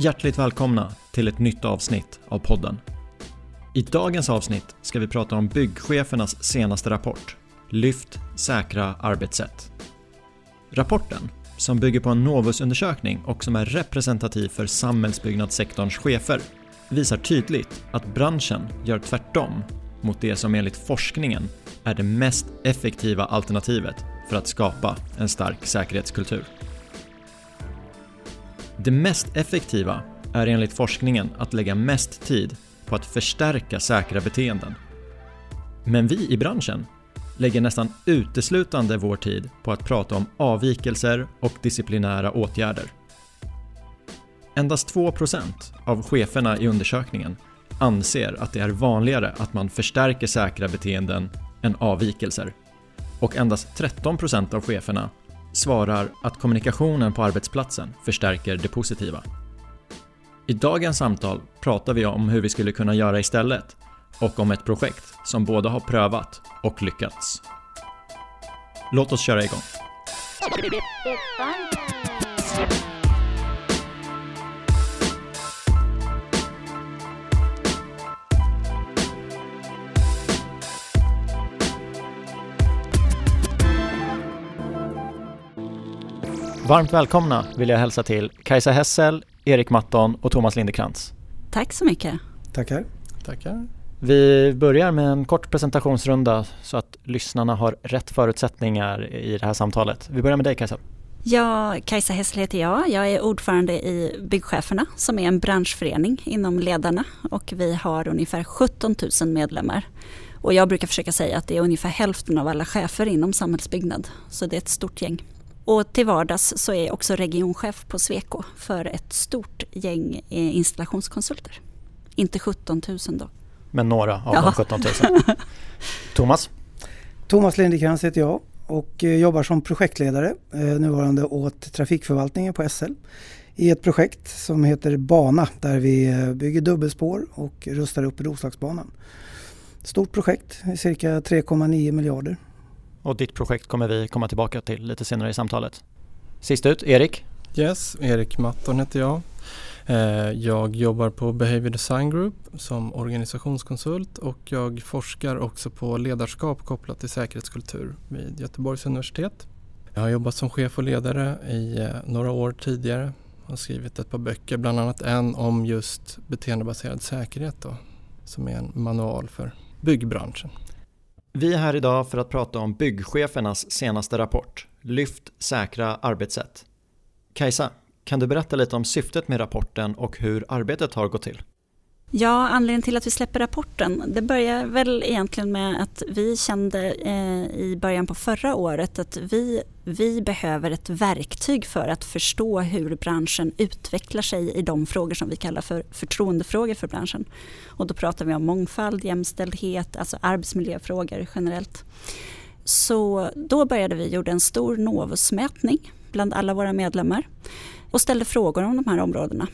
Hjärtligt välkomna till ett nytt avsnitt av podden. I dagens avsnitt ska vi prata om byggchefernas senaste rapport Lyft säkra arbetssätt. Rapporten, som bygger på en Novusundersökning och som är representativ för samhällsbyggnadssektorns chefer, visar tydligt att branschen gör tvärtom mot det som enligt forskningen är det mest effektiva alternativet för att skapa en stark säkerhetskultur. Det mest effektiva är enligt forskningen att lägga mest tid på att förstärka säkra beteenden. Men vi i branschen lägger nästan uteslutande vår tid på att prata om avvikelser och disciplinära åtgärder. Endast 2% av cheferna i undersökningen anser att det är vanligare att man förstärker säkra beteenden än avvikelser. Och endast 13% av cheferna svarar att kommunikationen på arbetsplatsen förstärker det positiva. I dagens samtal pratar vi om hur vi skulle kunna göra istället och om ett projekt som både har prövat och lyckats. Låt oss köra igång. Varmt välkomna vill jag hälsa till Kajsa Hessel, Erik Matton och Thomas Lindekrantz. Tack så mycket. Tackar. Tackar. Vi börjar med en kort presentationsrunda så att lyssnarna har rätt förutsättningar i det här samtalet. Vi börjar med dig Kajsa. Ja, Kajsa Hessel heter jag. Jag är ordförande i Byggcheferna som är en branschförening inom Ledarna och vi har ungefär 17 000 medlemmar. Och jag brukar försöka säga att det är ungefär hälften av alla chefer inom samhällsbyggnad. Så det är ett stort gäng. Och till vardags så är jag också regionchef på Sweco för ett stort gäng installationskonsulter. Inte 17 000 då. Men några av ja. de 17 000. Thomas? Thomas Lindekrantz heter jag och eh, jobbar som projektledare eh, nuvarande åt trafikförvaltningen på SL i ett projekt som heter Bana där vi eh, bygger dubbelspår och rustar upp Roslagsbanan. Stort projekt, cirka 3,9 miljarder och ditt projekt kommer vi komma tillbaka till lite senare i samtalet. Sist ut, Erik. Yes, Erik Matton heter jag. Eh, jag jobbar på Behavior Design Group som organisationskonsult och jag forskar också på ledarskap kopplat till säkerhetskultur vid Göteborgs universitet. Jag har jobbat som chef och ledare i eh, några år tidigare och skrivit ett par böcker, bland annat en om just beteendebaserad säkerhet då, som är en manual för byggbranschen. Vi är här idag för att prata om byggchefernas senaste rapport, Lyft säkra arbetssätt. Kajsa, kan du berätta lite om syftet med rapporten och hur arbetet har gått till? Ja, anledningen till att vi släpper rapporten, det börjar väl egentligen med att vi kände eh, i början på förra året att vi, vi behöver ett verktyg för att förstå hur branschen utvecklar sig i de frågor som vi kallar för förtroendefrågor för branschen. Och då pratar vi om mångfald, jämställdhet, alltså arbetsmiljöfrågor generellt. Så då började vi, gjorde en stor Novusmätning bland alla våra medlemmar och ställde frågor om de här områdena.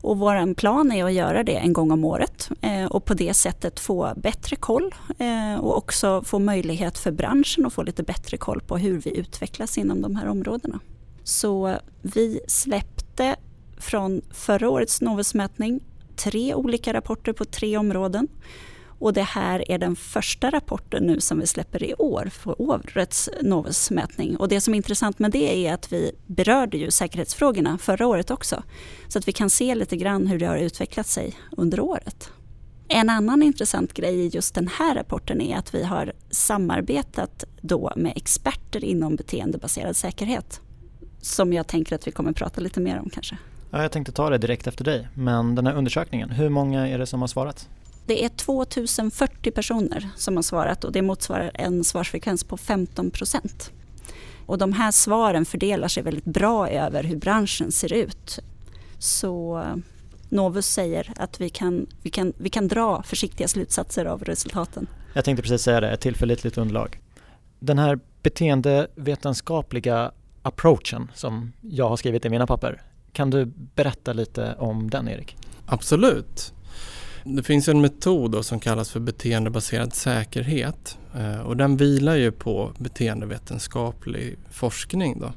Och vår plan är att göra det en gång om året eh, och på det sättet få bättre koll eh, och också få möjlighet för branschen att få lite bättre koll på hur vi utvecklas inom de här områdena. Så vi släppte från förra årets Novusmätning tre olika rapporter på tre områden och det här är den första rapporten nu som vi släpper i år för årets Novusmätning. Och det som är intressant med det är att vi berörde ju säkerhetsfrågorna förra året också. Så att vi kan se lite grann hur det har utvecklat sig under året. En annan intressant grej i just den här rapporten är att vi har samarbetat då med experter inom beteendebaserad säkerhet. Som jag tänker att vi kommer prata lite mer om kanske. Ja, jag tänkte ta det direkt efter dig, men den här undersökningen, hur många är det som har svarat? Det är 2040 personer som har svarat och det motsvarar en svarsfrekvens på 15 procent. Och de här svaren fördelar sig väldigt bra över hur branschen ser ut. Så Novus säger att vi kan, vi kan, vi kan dra försiktiga slutsatser av resultaten. Jag tänkte precis säga det, ett tillförlitligt underlag. Den här beteendevetenskapliga approachen som jag har skrivit i mina papper. Kan du berätta lite om den Erik? Absolut. Det finns en metod som kallas för beteendebaserad säkerhet eh, och den vilar ju på beteendevetenskaplig forskning. Då.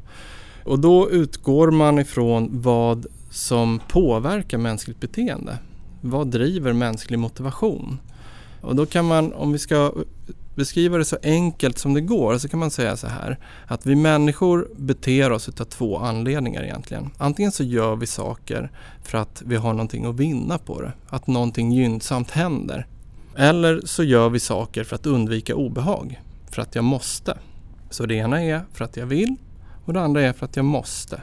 Och då utgår man ifrån vad som påverkar mänskligt beteende? Vad driver mänsklig motivation? Och då kan man, om vi ska beskriva det så enkelt som det går, så kan man säga så här att vi människor beter oss av två anledningar egentligen. Antingen så gör vi saker för att vi har någonting att vinna på det, att någonting gynnsamt händer. Eller så gör vi saker för att undvika obehag, för att jag måste. Så det ena är för att jag vill och det andra är för att jag måste.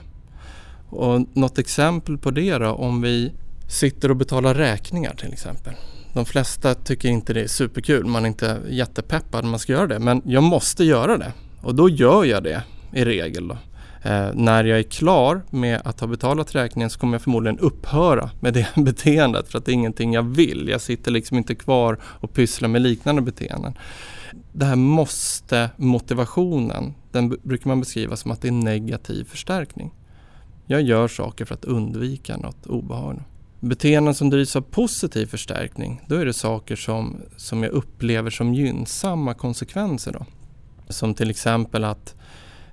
Och något exempel på det då, om vi sitter och betalar räkningar till exempel. De flesta tycker inte det är superkul, man är inte jättepeppad när man ska göra det. Men jag måste göra det och då gör jag det i regel. Då. Eh, när jag är klar med att ha betalat räkningen så kommer jag förmodligen upphöra med det beteendet för att det är ingenting jag vill. Jag sitter liksom inte kvar och pysslar med liknande beteenden. Det här måste motivationen, den brukar man beskriva som att det är negativ förstärkning. Jag gör saker för att undvika något obehagligt. Beteenden som drivs av positiv förstärkning, då är det saker som, som jag upplever som gynnsamma konsekvenser. Då. Som till exempel att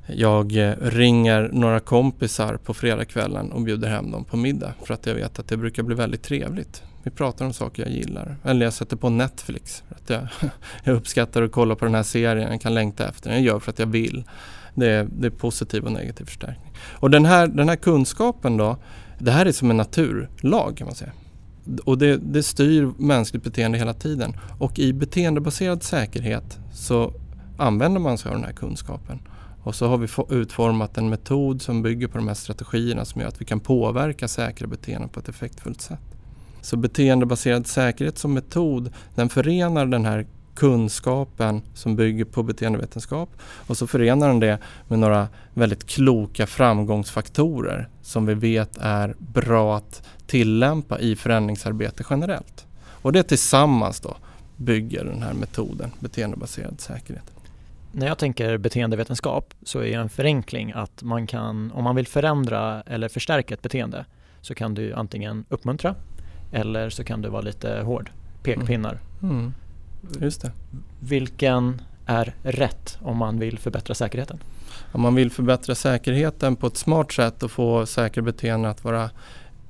jag eh, ringer några kompisar på fredagskvällen och bjuder hem dem på middag för att jag vet att det brukar bli väldigt trevligt. Vi pratar om saker jag gillar. Eller jag sätter på Netflix för att jag, jag uppskattar att kolla på den här serien, jag kan längta efter den. Jag gör för att jag vill. Det är, det är positiv och negativ förstärkning. Och den här, den här kunskapen då, det här är som en naturlag kan man säga. Och det, det styr mänskligt beteende hela tiden. Och i beteendebaserad säkerhet så använder man sig av den här kunskapen. Och så har vi utformat en metod som bygger på de här strategierna som gör att vi kan påverka säkra beteenden på ett effektfullt sätt. Så beteendebaserad säkerhet som metod den förenar den här kunskapen som bygger på beteendevetenskap och så förenar den det med några väldigt kloka framgångsfaktorer som vi vet är bra att tillämpa i förändringsarbete generellt. Och det tillsammans då bygger den här metoden beteendebaserad säkerhet. När jag tänker beteendevetenskap så är en förenkling att man kan, om man vill förändra eller förstärka ett beteende så kan du antingen uppmuntra eller så kan du vara lite hård, pekpinnar. Mm. Mm. Just det. Vilken är rätt om man vill förbättra säkerheten? Om man vill förbättra säkerheten på ett smart sätt och få säkra beteenden att vara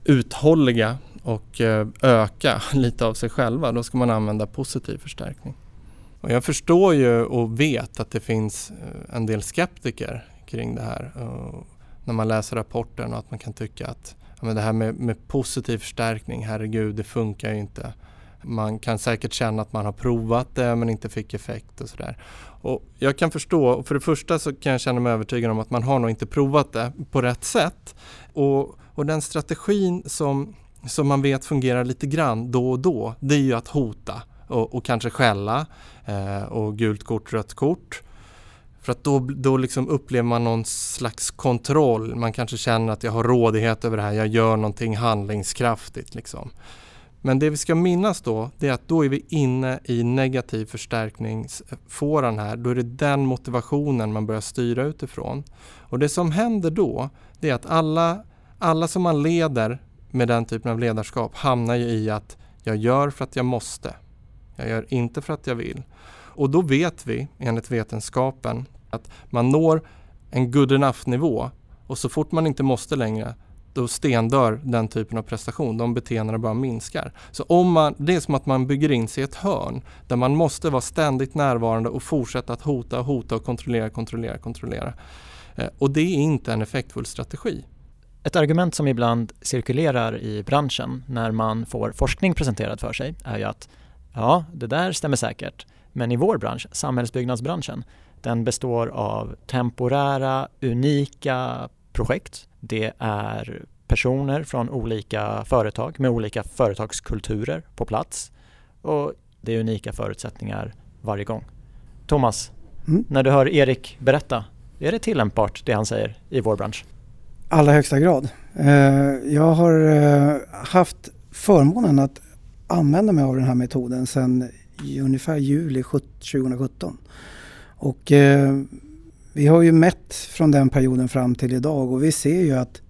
uthålliga och eh, öka lite av sig själva, då ska man använda positiv förstärkning. Och jag förstår ju och vet att det finns eh, en del skeptiker kring det här. när man läser rapporten och att man kan tycka att ja, men det här med, med positiv förstärkning, herregud, det funkar ju inte. Man kan säkert känna att man har provat det men inte fick effekt och sådär. Och jag kan förstå, för det första så kan jag känna mig övertygad om att man har nog inte provat det på rätt sätt. Och, och den strategin som, som man vet fungerar lite grann då och då, det är ju att hota och, och kanske skälla eh, och gult kort, rött kort. För att då, då liksom upplever man någon slags kontroll. Man kanske känner att jag har rådighet över det här, jag gör någonting handlingskraftigt. Liksom. Men det vi ska minnas då, det är att då är vi inne i negativ förstärkningsfåran här. Då är det den motivationen man börjar styra utifrån. Och det som händer då, det är att alla, alla som man leder med den typen av ledarskap hamnar ju i att jag gör för att jag måste. Jag gör inte för att jag vill. Och då vet vi, enligt vetenskapen, att man når en good enough nivå och så fort man inte måste längre då stendör den typen av prestation. De beteendena bara minskar. Så om man, det är som att man bygger in sig i ett hörn där man måste vara ständigt närvarande och fortsätta att hota, hota och kontrollera, kontrollera, kontrollera. Eh, och det är inte en effektfull strategi. Ett argument som ibland cirkulerar i branschen när man får forskning presenterad för sig är ju att ja, det där stämmer säkert. Men i vår bransch, samhällsbyggnadsbranschen, den består av temporära, unika projekt. Det är personer från olika företag med olika företagskulturer på plats och det är unika förutsättningar varje gång. Thomas, mm. när du hör Erik berätta, är det tillämpbart det han säger i vår bransch? Allra högsta grad. Eh, jag har eh, haft förmånen att använda mig av den här metoden sedan ungefär juli 2017. Och eh, vi har ju mätt från den perioden fram till idag och vi ser ju att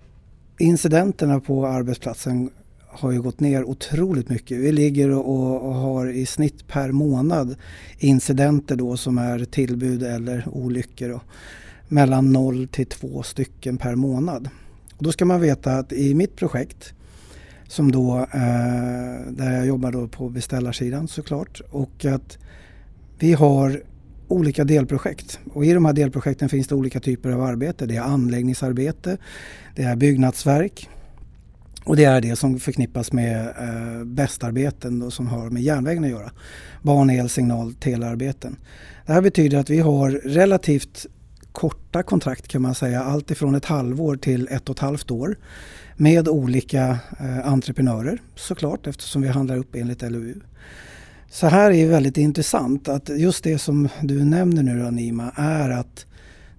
incidenterna på arbetsplatsen har ju gått ner otroligt mycket. Vi ligger och, och, har i snitt per månad incidenter då som är tillbud eller olyckor. Då, mellan 0 till 2 stycken per månad. Och då ska man veta att i mitt projekt som då, eh, där jag jobbar då på beställarsidan såklart och att vi har olika delprojekt och i de här delprojekten finns det olika typer av arbete. Det är anläggningsarbete, det är byggnadsverk och det är det som förknippas med eh, bästarbeten då, som har med järnvägen att göra. Ban, el, signal, telearbeten. Det här betyder att vi har relativt korta kontrakt kan man säga, allt ifrån ett halvår till ett och ett halvt år med olika eh, entreprenörer såklart eftersom vi handlar upp enligt LOU. Så här är väldigt intressant att just det som du nämner nu Nima är att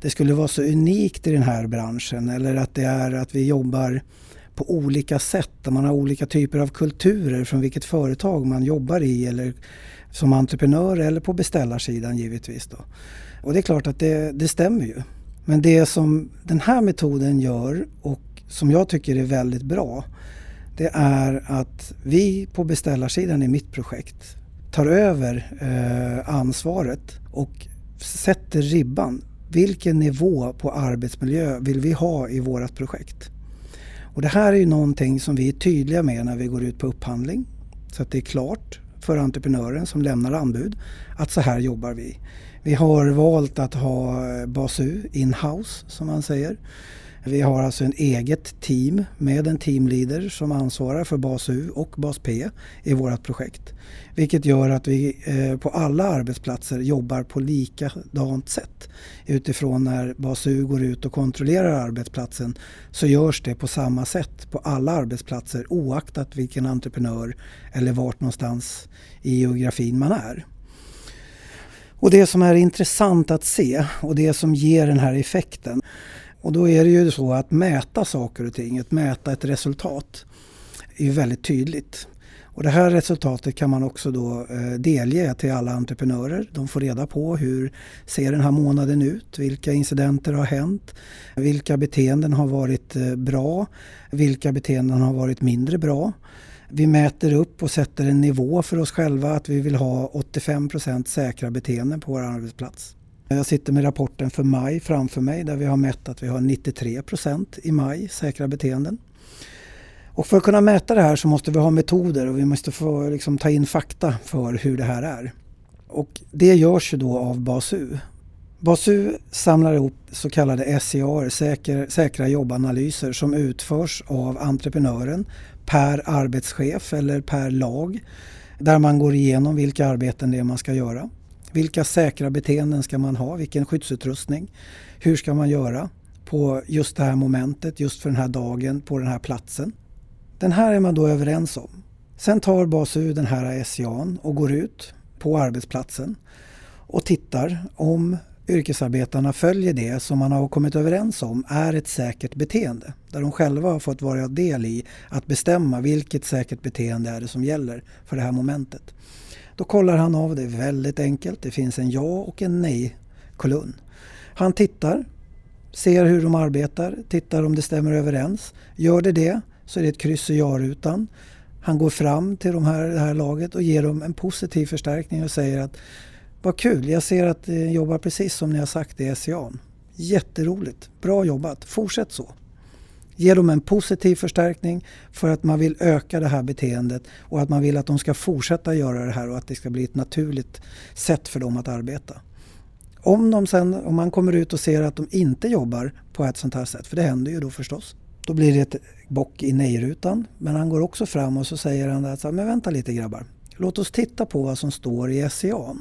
det skulle vara så unikt i den här branschen eller att det är att vi jobbar på olika sätt. Där man har olika typer av kulturer från vilket företag man jobbar i eller som entreprenör eller på beställarsidan givetvis. Då. Och det är klart att det, det stämmer ju. Men det som den här metoden gör och som jag tycker är väldigt bra det är att vi på beställarsidan i mitt projekt tar över eh, ansvaret och sätter ribban. Vilken nivå på arbetsmiljö vill vi ha i vårt projekt? Och det här är ju någonting som vi är tydliga med när vi går ut på upphandling. Så att det är klart för entreprenören som lämnar anbud att så här jobbar vi. Vi har valt att ha BASU in-house som man säger. Vi har alltså en eget team med en teamleader som ansvarar för bas U och bas P i vårt projekt. Vilket gör att vi eh, på alla arbetsplatser jobbar på likadant sätt. Utifrån när bas U går ut och kontrollerar arbetsplatsen så görs det på samma sätt på alla arbetsplatser oaktat vilken entreprenör eller vart någonstans i geografin man är. Och det som är intressant att se och det som ger den här effekten och då är det ju så att mäta saker och ting, att mäta ett resultat är ju väldigt tydligt. Och det här resultatet kan man också då eh, delge till alla entreprenörer. De får reda på hur ser den här månaden ut? Vilka incidenter har hänt? Vilka beteenden har varit eh, bra? Vilka beteenden har varit mindre bra? Vi mäter upp och sätter en nivå för oss själva att vi vill ha 85% säkra beteenden på vår arbetsplats. Jag sitter med rapporten för maj framför mig där vi har mätt att vi har 93 procent i maj säkra beteenden. Och för att kunna mäta det här så måste vi ha metoder och vi måste få liksom, ta in fakta för hur det här är. Och det görs ju då av BASU. BASU samlar ihop så kallade SCR, säker, säkra jobbanalyser som utförs av entreprenören per arbetschef eller per lag. Där man går igenom vilka arbeten det är man ska göra. Vilka säkra beteenden ska man ha? Vilken skyddsutrustning? Hur ska man göra på just det här momentet, just för den här dagen, på den här platsen? Den här är man då överens om. Sen tar BASU den här SCA'n och går ut på arbetsplatsen och tittar om yrkesarbetarna följer det som man har kommit överens om är ett säkert beteende. Där de själva har fått vara del i att bestämma vilket säkert beteende är det som gäller för det här momentet. Då kollar han av det är väldigt enkelt. Det finns en ja och en nej-kolumn. Han tittar, ser hur de arbetar, tittar om det stämmer överens. Gör det det så är det ett kryss i ja-rutan. Han går fram till de här, det här laget och ger dem en positiv förstärkning och säger att vad kul, jag ser att ni jobbar precis som ni har sagt i SCA. Jätteroligt, bra jobbat, fortsätt så. Ge dem en positiv förstärkning för att man vill öka det här beteendet och att man vill att de ska fortsätta göra det här och att det ska bli ett naturligt sätt för dem att arbeta. Om, de sen, om man kommer ut och ser att de inte jobbar på ett sånt här sätt, för det händer ju då förstås, då blir det ett bock i nej-rutan. Men han går också fram och så säger han att men vänta lite grabbar. Låt oss titta på vad som står i SCA.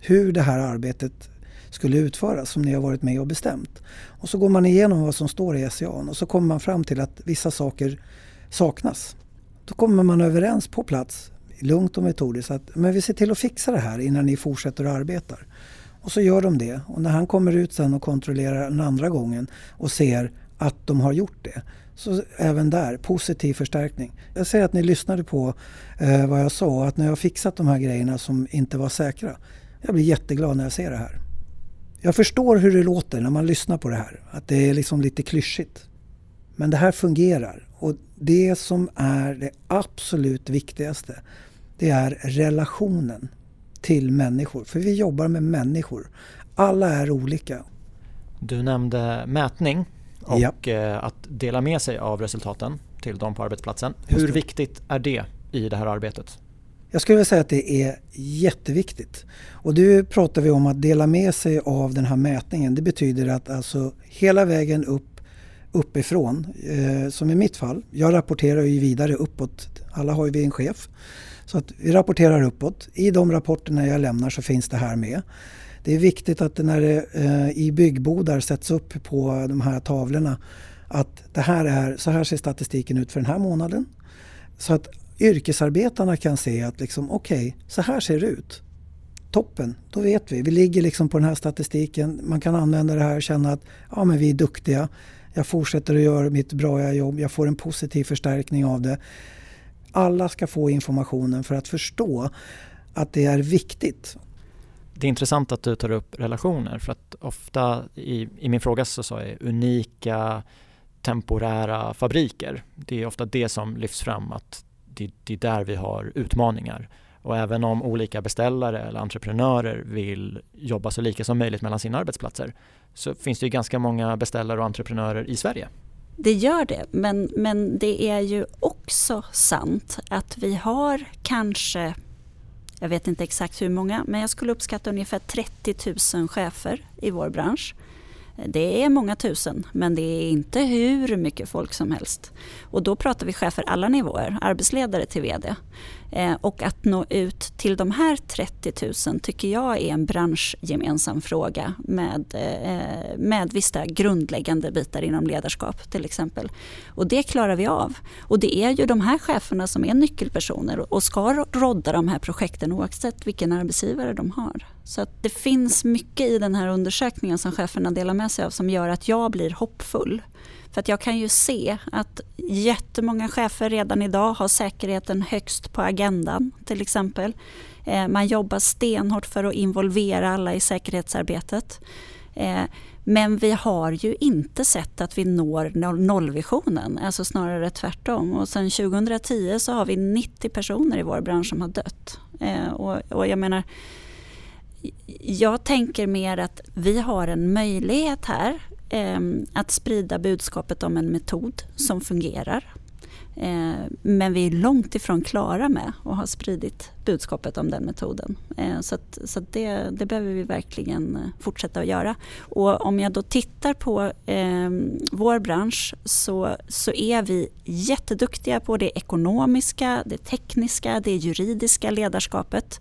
Hur det här arbetet skulle utföras som ni har varit med och bestämt. Och så går man igenom vad som står i SCA och så kommer man fram till att vissa saker saknas. Då kommer man överens på plats, lugnt och metodiskt, att men vi ser till att fixa det här innan ni fortsätter att arbeta. Och så gör de det och när han kommer ut sen och kontrollerar den andra gången och ser att de har gjort det. Så även där, positiv förstärkning. Jag säger att ni lyssnade på eh, vad jag sa, att när jag har fixat de här grejerna som inte var säkra. Jag blir jätteglad när jag ser det här. Jag förstår hur det låter när man lyssnar på det här. Att det är liksom lite klyschigt. Men det här fungerar. Och det som är det absolut viktigaste det är relationen till människor. För vi jobbar med människor. Alla är olika. Du nämnde mätning och ja. att dela med sig av resultaten till dem på arbetsplatsen. Hur viktigt är det i det här arbetet? Jag skulle vilja säga att det är jätteviktigt. Och nu pratar vi om att dela med sig av den här mätningen. Det betyder att alltså hela vägen upp uppifrån, eh, som i mitt fall. Jag rapporterar ju vidare uppåt. Alla har ju vi en chef. Så att vi rapporterar uppåt. I de rapporterna jag lämnar så finns det här med. Det är viktigt att när det eh, i byggbodar sätts upp på de här tavlorna att det här är, så här ser statistiken ut för den här månaden. Så att yrkesarbetarna kan se att liksom, okej, okay, så här ser det ut. Toppen, då vet vi. Vi ligger liksom på den här statistiken. Man kan använda det här och känna att ja, men vi är duktiga. Jag fortsätter att göra mitt bra jobb. Jag får en positiv förstärkning av det. Alla ska få informationen för att förstå att det är viktigt. Det är intressant att du tar upp relationer för att ofta i, i min fråga så sa jag unika temporära fabriker. Det är ofta det som lyfts fram att det, det är där vi har utmaningar. Och även om olika beställare eller entreprenörer vill jobba så lika som möjligt mellan sina arbetsplatser så finns det ju ganska många beställare och entreprenörer i Sverige. Det gör det, men, men det är ju också sant att vi har kanske, jag vet inte exakt hur många, men jag skulle uppskatta ungefär 30 000 chefer i vår bransch. Det är många tusen men det är inte hur mycket folk som helst. Och då pratar vi chefer alla nivåer, arbetsledare till VD. Eh, och att nå ut till de här 30 000 tycker jag är en branschgemensam fråga med, eh, med vissa grundläggande bitar inom ledarskap till exempel. Och det klarar vi av. Och det är ju de här cheferna som är nyckelpersoner och ska rodda de här projekten oavsett vilken arbetsgivare de har. Så att det finns mycket i den här undersökningen som cheferna delar med sig av som gör att jag blir hoppfull. För att jag kan ju se att jättemånga chefer redan idag har säkerheten högst på agendan till exempel. Eh, man jobbar stenhårt för att involvera alla i säkerhetsarbetet. Eh, men vi har ju inte sett att vi når nollvisionen, alltså snarare tvärtom. Och sen 2010 så har vi 90 personer i vår bransch som har dött. Eh, och, jag menar, jag tänker mer att vi har en möjlighet här Ehm, att sprida budskapet om en metod som fungerar. Eh, men vi är långt ifrån klara med att ha spridit budskapet om den metoden. Eh, så att, så att det, det behöver vi verkligen eh, fortsätta att göra. Och om jag då tittar på eh, vår bransch så, så är vi jätteduktiga på det ekonomiska, det tekniska, det juridiska ledarskapet.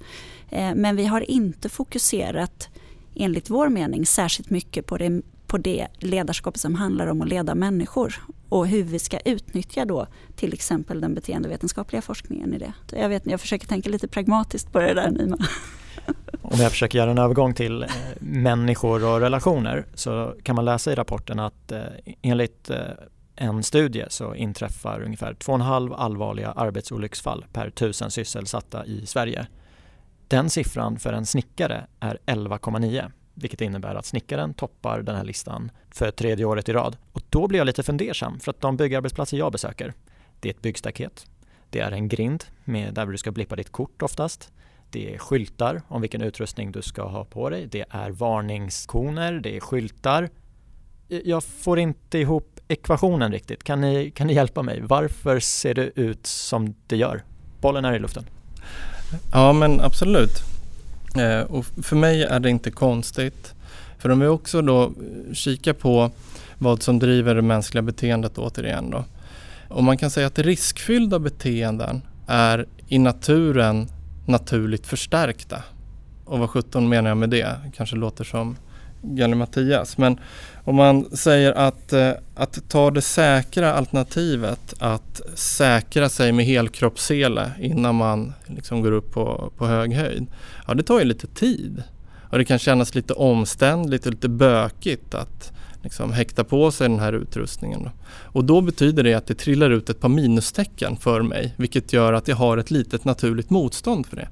Eh, men vi har inte fokuserat enligt vår mening särskilt mycket på det på det ledarskap som handlar om att leda människor och hur vi ska utnyttja då till exempel den beteendevetenskapliga forskningen i det. Jag, vet, jag försöker tänka lite pragmatiskt på det där Nima. Om jag försöker göra en övergång till eh, människor och relationer så kan man läsa i rapporten att eh, enligt eh, en studie så inträffar ungefär 2,5 allvarliga arbetsolycksfall per tusen sysselsatta i Sverige. Den siffran för en snickare är 11,9 vilket innebär att snickaren toppar den här listan för tredje året i rad. Och då blir jag lite fundersam för att de byggarbetsplatser jag besöker, det är ett byggstaket, det är en grind med där du ska blippa ditt kort oftast. Det är skyltar om vilken utrustning du ska ha på dig. Det är varningskoner, det är skyltar. Eh, jag får inte ihop ekvationen riktigt. Kan ni, kan ni hjälpa mig? Varför ser det ut som det gör? Bollen är i luften. Ja men absolut. Eh, och för mig är det inte konstigt. För om vi också då eh, kikar på vad som driver det mänskliga beteendet återigen då. Och man kan säga att riskfyllda beteenden är i naturen naturligt förstärkta. Och vad sjutton menar jag med det? Kanske låter som Mattias. Men om man säger att, eh, att ta det säkra alternativet att säkra sig med helkroppssele innan man liksom går upp på, på hög höjd. Ja, det tar ju lite tid. Och det kan kännas lite omständligt och lite bökigt att liksom häkta på sig den här utrustningen. Då. Och då betyder det att det trillar ut ett par minustecken för mig vilket gör att jag har ett litet naturligt motstånd för det.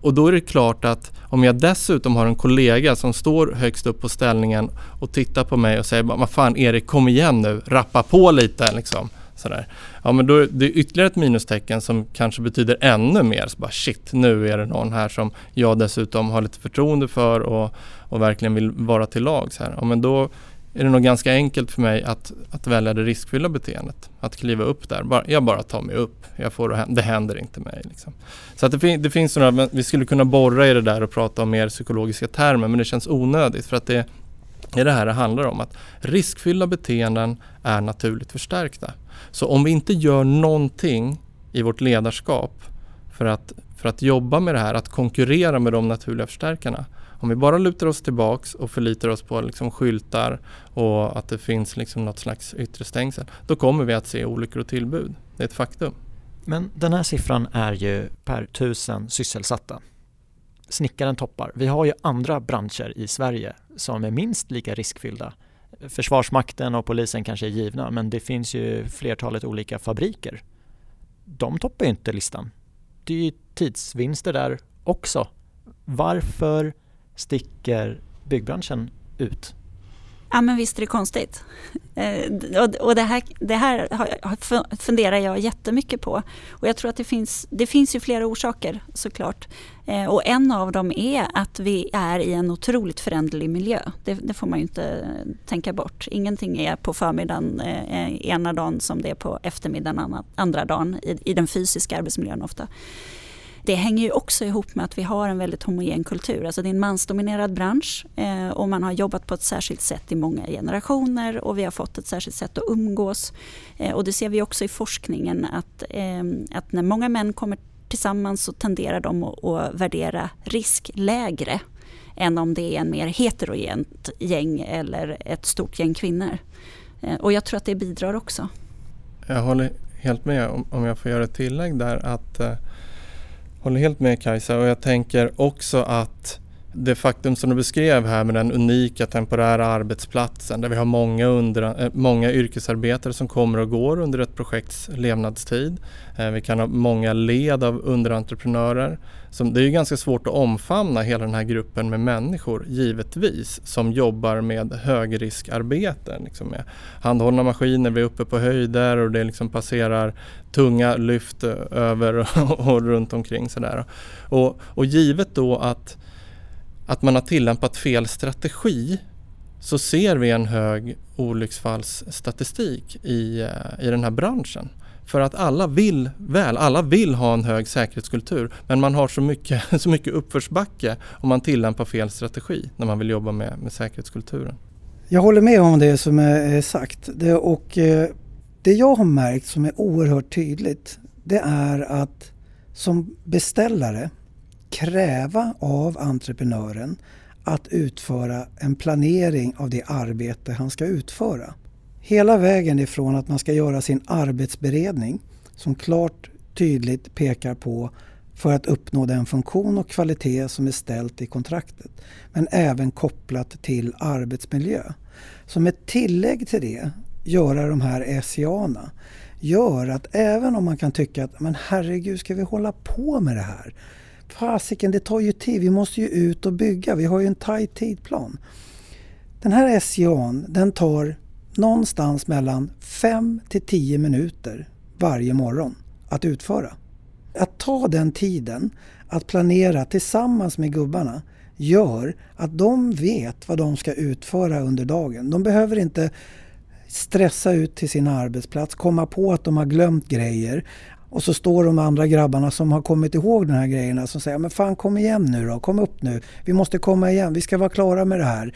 Och då är det klart att om jag dessutom har en kollega som står högst upp på ställningen och tittar på mig och säger vad fan Erik kom igen nu, rappa på lite liksom. Sådär. Ja men då är det ytterligare ett minustecken som kanske betyder ännu mer. Så bara shit, nu är det någon här som jag dessutom har lite förtroende för och, och verkligen vill vara till lags här. Ja, men då är det nog ganska enkelt för mig att, att välja det riskfyllda beteendet. Att kliva upp där. Bara, jag bara tar mig upp. Jag får, det händer inte mig. Liksom. Så att det, det finns några, vi skulle kunna borra i det där och prata om mer psykologiska termer men det känns onödigt för att det är det här det handlar om. Att riskfyllda beteenden är naturligt förstärkta. Så om vi inte gör någonting i vårt ledarskap för att, för att jobba med det här, att konkurrera med de naturliga förstärkarna. Om vi bara lutar oss tillbaks och förlitar oss på liksom skyltar och att det finns liksom något slags yttre stängsel, då kommer vi att se olyckor och tillbud. Det är ett faktum. Men den här siffran är ju per tusen sysselsatta. Snickaren toppar. Vi har ju andra branscher i Sverige som är minst lika riskfyllda. Försvarsmakten och polisen kanske är givna men det finns ju flertalet olika fabriker. De toppar ju inte listan. Det är ju tidsvinster där också. Varför sticker byggbranschen ut? Ja men visst är det konstigt. Eh, och det här, det här funderar jag jättemycket på. Och jag tror att det finns, det finns ju flera orsaker såklart. Eh, och en av dem är att vi är i en otroligt föränderlig miljö. Det, det får man ju inte tänka bort. Ingenting är på förmiddagen eh, ena dagen som det är på eftermiddagen andra dagen i, i den fysiska arbetsmiljön ofta det hänger ju också ihop med att vi har en väldigt homogen kultur. Alltså det är en mansdominerad bransch eh, och man har jobbat på ett särskilt sätt i många generationer och vi har fått ett särskilt sätt att umgås. Eh, och det ser vi också i forskningen att, eh, att när många män kommer tillsammans så tenderar de att, att värdera risk lägre än om det är en mer heterogent gäng eller ett stort gäng kvinnor. Eh, och jag tror att det bidrar också. Jag håller helt med om, om jag får göra ett tillägg där att eh, Håller helt med Kajsa och jag tänker också att det faktum som du beskrev här med den unika temporära arbetsplatsen där vi har många, under, eh, många yrkesarbetare som kommer och går under ett projekts levnadstid. Eh, vi kan ha många led av underentreprenörer. Så det är ju ganska svårt att omfamna hela den här gruppen med människor givetvis som jobbar med högriskarbete. Liksom med handhållna maskiner, vi är uppe på höjder och det liksom passerar tunga lyft eh, över och, och runt omkring. Sådär. Och, och givet då att att man har tillämpat fel strategi så ser vi en hög olycksfallsstatistik i, eh, i den här branschen. För att alla vill väl, alla vill ha en hög säkerhetskultur men man har så mycket, så mycket uppförsbacke om man tillämpar fel strategi när man vill jobba med, med säkerhetskulturen. Jag håller med om det som är sagt det, och eh, det jag har märkt som är oerhört tydligt det är att som beställare kräva av entreprenören att utföra en planering av det arbete han ska utföra. Hela vägen ifrån att man ska göra sin arbetsberedning som klart tydligt pekar på för att uppnå den funktion och kvalitet som är ställt i kontraktet. Men även kopplat till arbetsmiljö. Som ett tillägg till det, göra de här SCA-erna gör att även om man kan tycka att men herregud ska vi hålla på med det här? Fasiken det tar ju tid, vi måste ju ut och bygga, vi har ju en tajt tidplan. Den här SCA'n den tar någonstans mellan 5 till 10 minuter varje morgon att utföra. Att ta den tiden att planera tillsammans med gubbarna gör att de vet vad de ska utföra under dagen. De behöver inte stressa ut till sin arbetsplats, komma på att de har glömt grejer. Och så står de andra grabbarna som har kommit ihåg den här grejerna som säger men fan kom igen nu då, kom upp nu. Vi måste komma igen, vi ska vara klara med det här.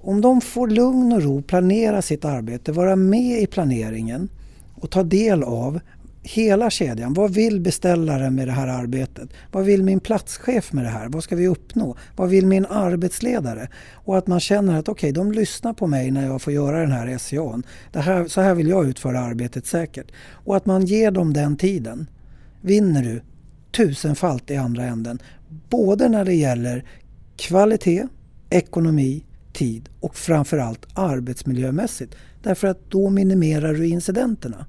Om de får lugn och ro, planera sitt arbete, vara med i planeringen och ta del av hela kedjan. Vad vill beställaren med det här arbetet? Vad vill min platschef med det här? Vad ska vi uppnå? Vad vill min arbetsledare? Och att man känner att okej, okay, de lyssnar på mig när jag får göra den här SCA'n. Det här, så här vill jag utföra arbetet säkert. Och att man ger dem den tiden. Vinner du tusenfalt i andra änden. Både när det gäller kvalitet, ekonomi, tid och framförallt arbetsmiljömässigt. Därför att då minimerar du incidenterna.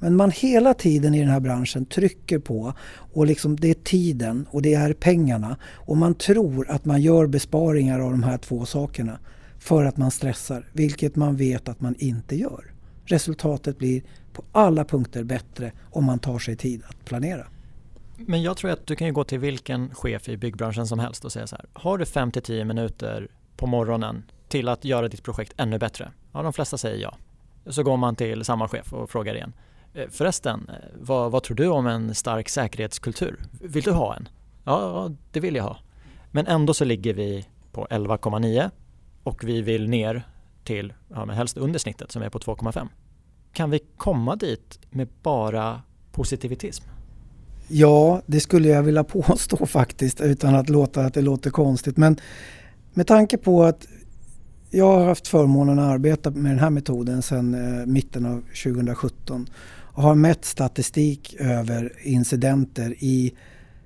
Men man hela tiden i den här branschen trycker på och liksom det är tiden och det är pengarna och man tror att man gör besparingar av de här två sakerna för att man stressar, vilket man vet att man inte gör. Resultatet blir på alla punkter bättre om man tar sig tid att planera. Men jag tror att du kan ju gå till vilken chef i byggbranschen som helst och säga så här. Har du 5 10 minuter på morgonen till att göra ditt projekt ännu bättre? Ja, de flesta säger ja. Så går man till samma chef och frågar igen. Eh, förresten, eh, vad, vad tror du om en stark säkerhetskultur? Vill du ha en? Ja, det vill jag ha. Men ändå så ligger vi på 11,9 och vi vill ner till, ja men helst under snittet som är på 2,5. Kan vi komma dit med bara positivitism? Ja, det skulle jag vilja påstå faktiskt utan att låta att det låter konstigt. Men med tanke på att jag har haft förmånen att arbeta med den här metoden sedan eh, mitten av 2017 och har mätt statistik över incidenter i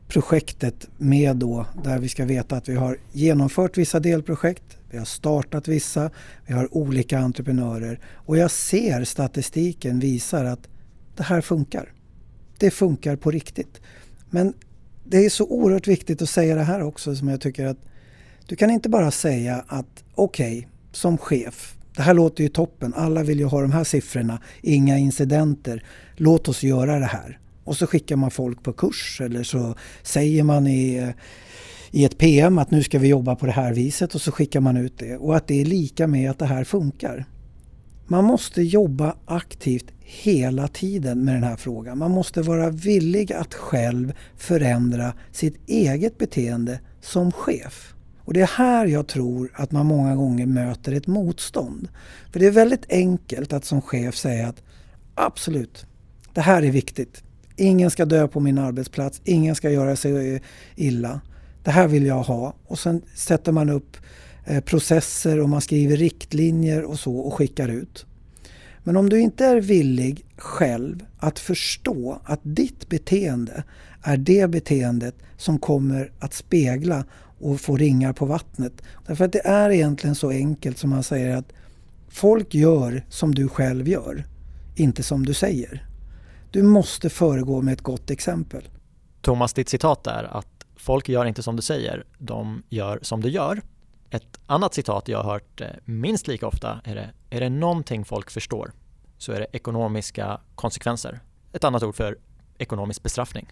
projektet med då där vi ska veta att vi har genomfört vissa delprojekt, vi har startat vissa, vi har olika entreprenörer och jag ser statistiken visar att det här funkar. Det funkar på riktigt. Men det är så oerhört viktigt att säga det här också som jag tycker att du kan inte bara säga att okej, okay, som chef, det här låter ju toppen, alla vill ju ha de här siffrorna, inga incidenter, låt oss göra det här. Och så skickar man folk på kurs eller så säger man i, i ett PM att nu ska vi jobba på det här viset och så skickar man ut det. Och att det är lika med att det här funkar. Man måste jobba aktivt hela tiden med den här frågan. Man måste vara villig att själv förändra sitt eget beteende som chef. Och det är här jag tror att man många gånger möter ett motstånd. För det är väldigt enkelt att som chef säga att absolut, det här är viktigt. Ingen ska dö på min arbetsplats, ingen ska göra sig illa. Det här vill jag ha. Och sen sätter man upp eh, processer och man skriver riktlinjer och så och skickar ut. Men om du inte är villig själv att förstå att ditt beteende är det beteendet som kommer att spegla och få ringar på vattnet. Därför att det är egentligen så enkelt som man säger att folk gör som du själv gör, inte som du säger. Du måste föregå med ett gott exempel. Thomas, ditt citat är att folk gör inte som du säger, de gör som du gör. Ett annat citat jag har hört eh, minst lika ofta är det, är det någonting folk förstår så är det ekonomiska konsekvenser. Ett annat ord för ekonomisk bestraffning.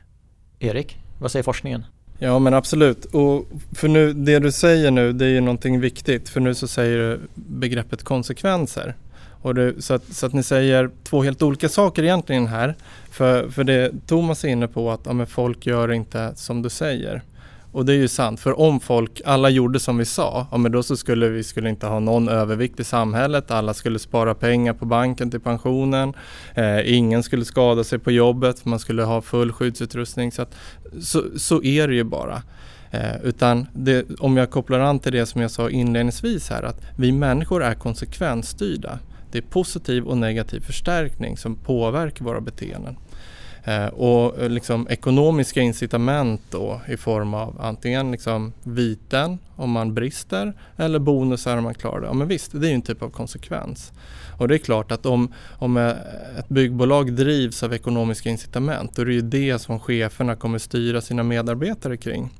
Erik, vad säger forskningen? Ja men absolut. Och för nu, det du säger nu det är ju någonting viktigt för nu så säger du begreppet konsekvenser. Och det, så, att, så, att, ni säger två helt olika saker egentligen här. För, för det Thomas är inne på att ja, folk gör inte som du säger. Och det är ju sant, för om folk, alla gjorde som vi sa, ja, men då så skulle vi skulle inte ha någon övervikt i samhället, alla skulle spara pengar på banken till pensionen, eh, ingen skulle skada sig på jobbet, man skulle ha full skyddsutrustning. Så, att, så, så är det ju bara. Eh, utan det, om jag kopplar an till det som jag sa inledningsvis här, att vi människor är konsekvensstyrda. Det är positiv och negativ förstärkning som påverkar våra beteenden. Eh, och eh, liksom ekonomiska incitament då i form av antingen liksom viten om man brister eller bonusar om man klarar det. Ja men visst, det är ju en typ av konsekvens. Och det är klart att om, om eh, ett byggbolag drivs av ekonomiska incitament då är det ju det som cheferna kommer styra sina medarbetare kring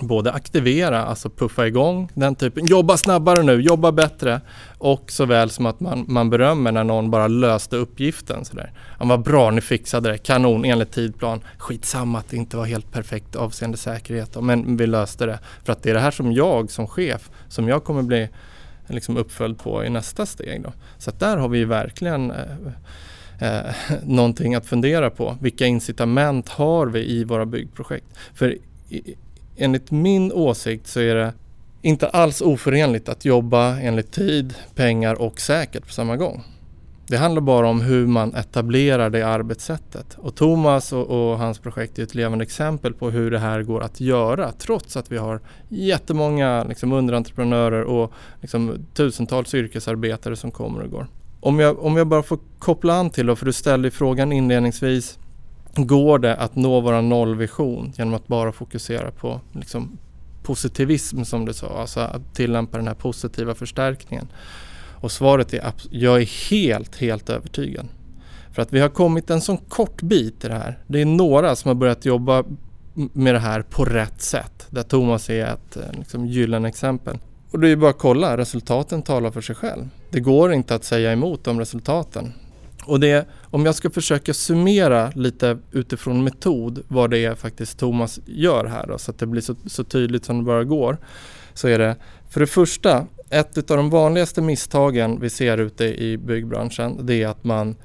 både aktivera, alltså puffa igång den typen, jobba snabbare nu, jobba bättre och såväl som att man, man berömmer när någon bara löste uppgiften. Sådär. Ja, vad bra, ni fixade det, kanon enligt tidplan. Skitsamma att det inte var helt perfekt avseende säkerhet, men vi löste det. För att det är det här som jag som chef, som jag kommer bli liksom uppföljd på i nästa steg. Då. Så att där har vi verkligen eh, eh, någonting att fundera på. Vilka incitament har vi i våra byggprojekt? För i, enligt min åsikt så är det inte alls oförenligt att jobba enligt tid, pengar och säkert på samma gång. Det handlar bara om hur man etablerar det arbetssättet. Och Thomas och, och, hans projekt är ett levande exempel på hur det här går att göra trots att vi har jättemånga liksom, underentreprenörer och liksom, tusentals yrkesarbetare som kommer och går. Om jag, om jag bara får koppla an till, då, för du ställde frågan inledningsvis går det att nå vår nollvision genom att bara fokusera på liksom, positivism som du sa, alltså att tillämpa den här positiva förstärkningen? Och svaret är jag är helt, helt övertygad. För att vi har kommit en sån kort bit i det här. Det är några som har börjat jobba med det här på rätt sätt. Där Thomas är ett eh, liksom, gyllene exempel. Och det är bara att kolla, resultaten talar för sig själv. Det går inte att säga emot de resultaten. Och det, om jag ska försöka summera lite utifrån metod vad det är faktiskt Thomas gör här då, så att det blir så, så tydligt som det bara går. Så är det för det första ett av de vanligaste misstagen vi ser ute i byggbranschen det är att man,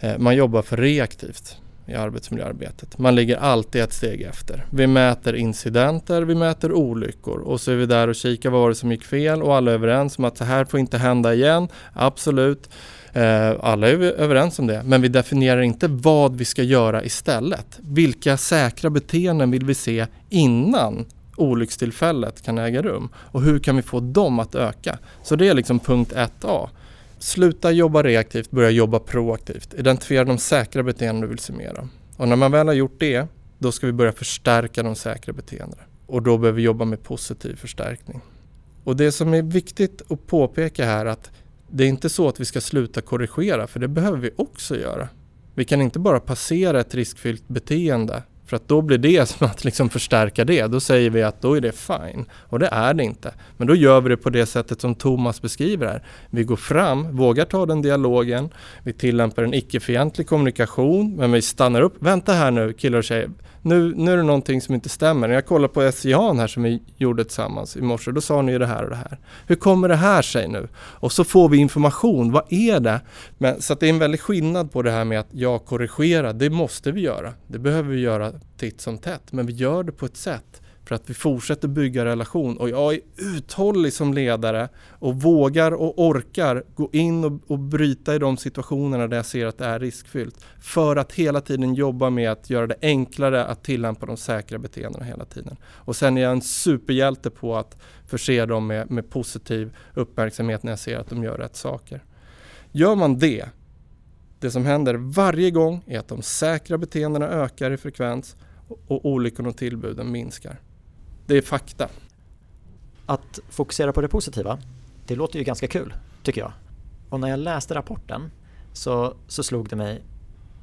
eh, man jobbar för reaktivt i arbetsmiljöarbetet. Man ligger alltid ett steg efter. Vi mäter incidenter, vi mäter olyckor och så är vi där och kikar vad var det som gick fel och alla är överens om att så här får inte hända igen. Absolut. Eh, alla är överens om det, men vi definierar inte vad vi ska göra istället. Vilka säkra beteenden vill vi se innan olyckstillfället kan äga rum och hur kan vi få dem att öka? Så det är liksom punkt 1A. Sluta jobba reaktivt, börja jobba proaktivt. Identifiera de säkra beteenden du vill se mer av. Och när man väl har gjort det, då ska vi börja förstärka de säkra beteendena. Och då behöver vi jobba med positiv förstärkning. Och det som är viktigt att påpeka här är att det är inte så att vi ska sluta korrigera, för det behöver vi också göra. Vi kan inte bara passera ett riskfyllt beteende för att då blir det som att liksom förstärka det. Då säger vi att då är det fine. Och det är det inte. Men då gör vi det på det sättet som Thomas beskriver här. Vi går fram, vågar ta den dialogen. Vi tillämpar en icke-fientlig kommunikation. Men vi stannar upp. Vänta här nu killar och tjejer nu, nu är det någonting som inte stämmer. När jag kollade på SCA'n här som vi gjorde tillsammans i morse, då sa ni ju det här och det här. Hur kommer det här sig nu? Och så får vi information, vad är det? Men, så det är en väldig skillnad på det här med att jag korrigerar, det måste vi göra. Det behöver vi göra titt som tätt, men vi gör det på ett sätt för att vi fortsätter bygga relation och jag är uthållig som ledare och vågar och orkar gå in och, och bryta i de situationerna där jag ser att det är riskfyllt. För att hela tiden jobba med att göra det enklare att tillämpa de säkra beteendena hela tiden. Och sen är jag en superhjälte på att förse dem med, med positiv uppmärksamhet när jag ser att de gör rätt saker. Gör man det, det som händer varje gång är att de säkra beteendena ökar i frekvens och olyckorna och tillbuden minskar. Det är fakta. Att fokusera på det positiva, det låter ju ganska kul, tycker jag. Och när jag läste rapporten så, så slog det mig,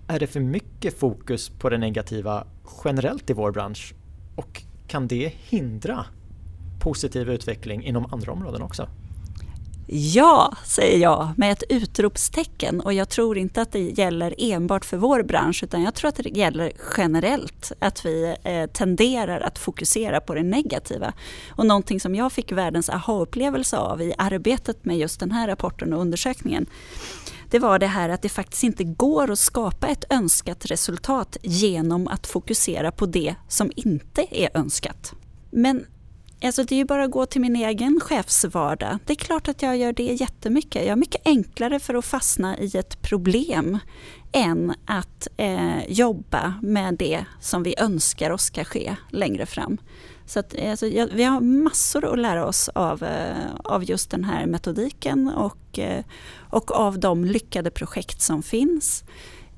är det för mycket fokus på det negativa generellt i vår bransch? Och kan det hindra positiv utveckling inom andra områden också? Ja, säger jag med ett utropstecken och jag tror inte att det gäller enbart för vår bransch utan jag tror att det gäller generellt att vi eh, tenderar att fokusera på det negativa. Och någonting som jag fick världens aha-upplevelse av i arbetet med just den här rapporten och undersökningen det var det här att det faktiskt inte går att skapa ett önskat resultat genom att fokusera på det som inte är önskat. Men Alltså det är ju bara att gå till min egen chefsvardag. Det är klart att jag gör det jättemycket. Jag har mycket enklare för att fastna i ett problem än att eh, jobba med det som vi önskar oss ska ske längre fram. Så att, eh, alltså, jag, vi har massor att lära oss av, eh, av just den här metodiken och, eh, och av de lyckade projekt som finns.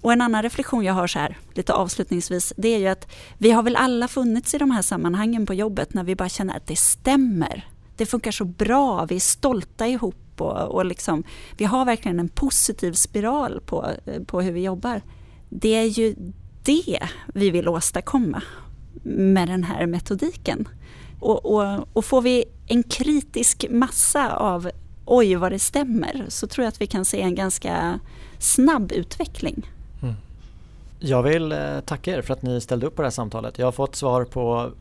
Och en annan reflektion jag har så här, lite avslutningsvis, det är ju att vi har väl alla funnits i de här sammanhangen på jobbet när vi bara känner att det stämmer. Det funkar så bra, vi är stolta ihop och, och liksom, vi har verkligen en positiv spiral på, på hur vi jobbar. Det är ju det vi vill åstadkomma med den här metodiken. Och, och, och får vi en kritisk massa av oj vad det stämmer så tror jag att vi kan se en ganska snabb utveckling. Jag vill eh, tacka er för att ni ställde upp på det här samtalet. Jag har fått svar på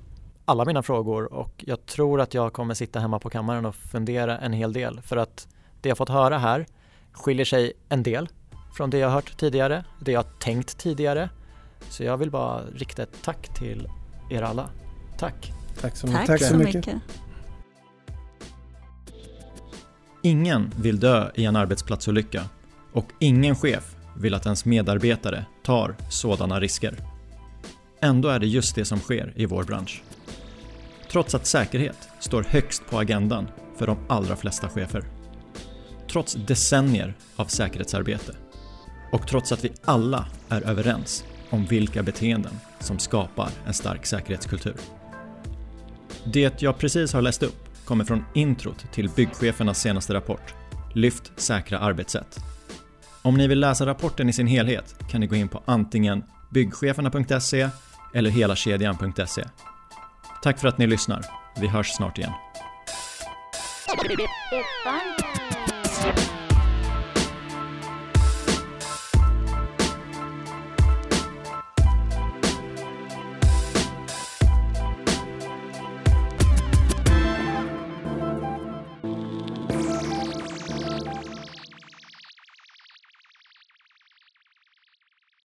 alla mina frågor och jag tror att jag kommer sitta hemma på kammaren och fundera en hel del för att det jag fått höra här skiljer sig en del från det jag hört tidigare, det jag tänkt tidigare. Så jag vill bara rikta ett tack till er alla. Tack! Tack så mycket! Tack så mycket. Ingen vill dö i en arbetsplatsolycka och ingen chef vill att ens medarbetare tar sådana risker. Ändå är det just det som sker i vår bransch. Trots att säkerhet står högst på agendan för de allra flesta chefer. Trots decennier av säkerhetsarbete. Och trots att vi alla är överens om vilka beteenden som skapar en stark säkerhetskultur. Det jag precis har läst upp kommer från introt till byggchefernas senaste rapport Lyft säkra arbetssätt om ni vill läsa rapporten i sin helhet kan ni gå in på antingen byggcheferna.se eller helakedjan.se. Tack för att ni lyssnar. Vi hörs snart igen.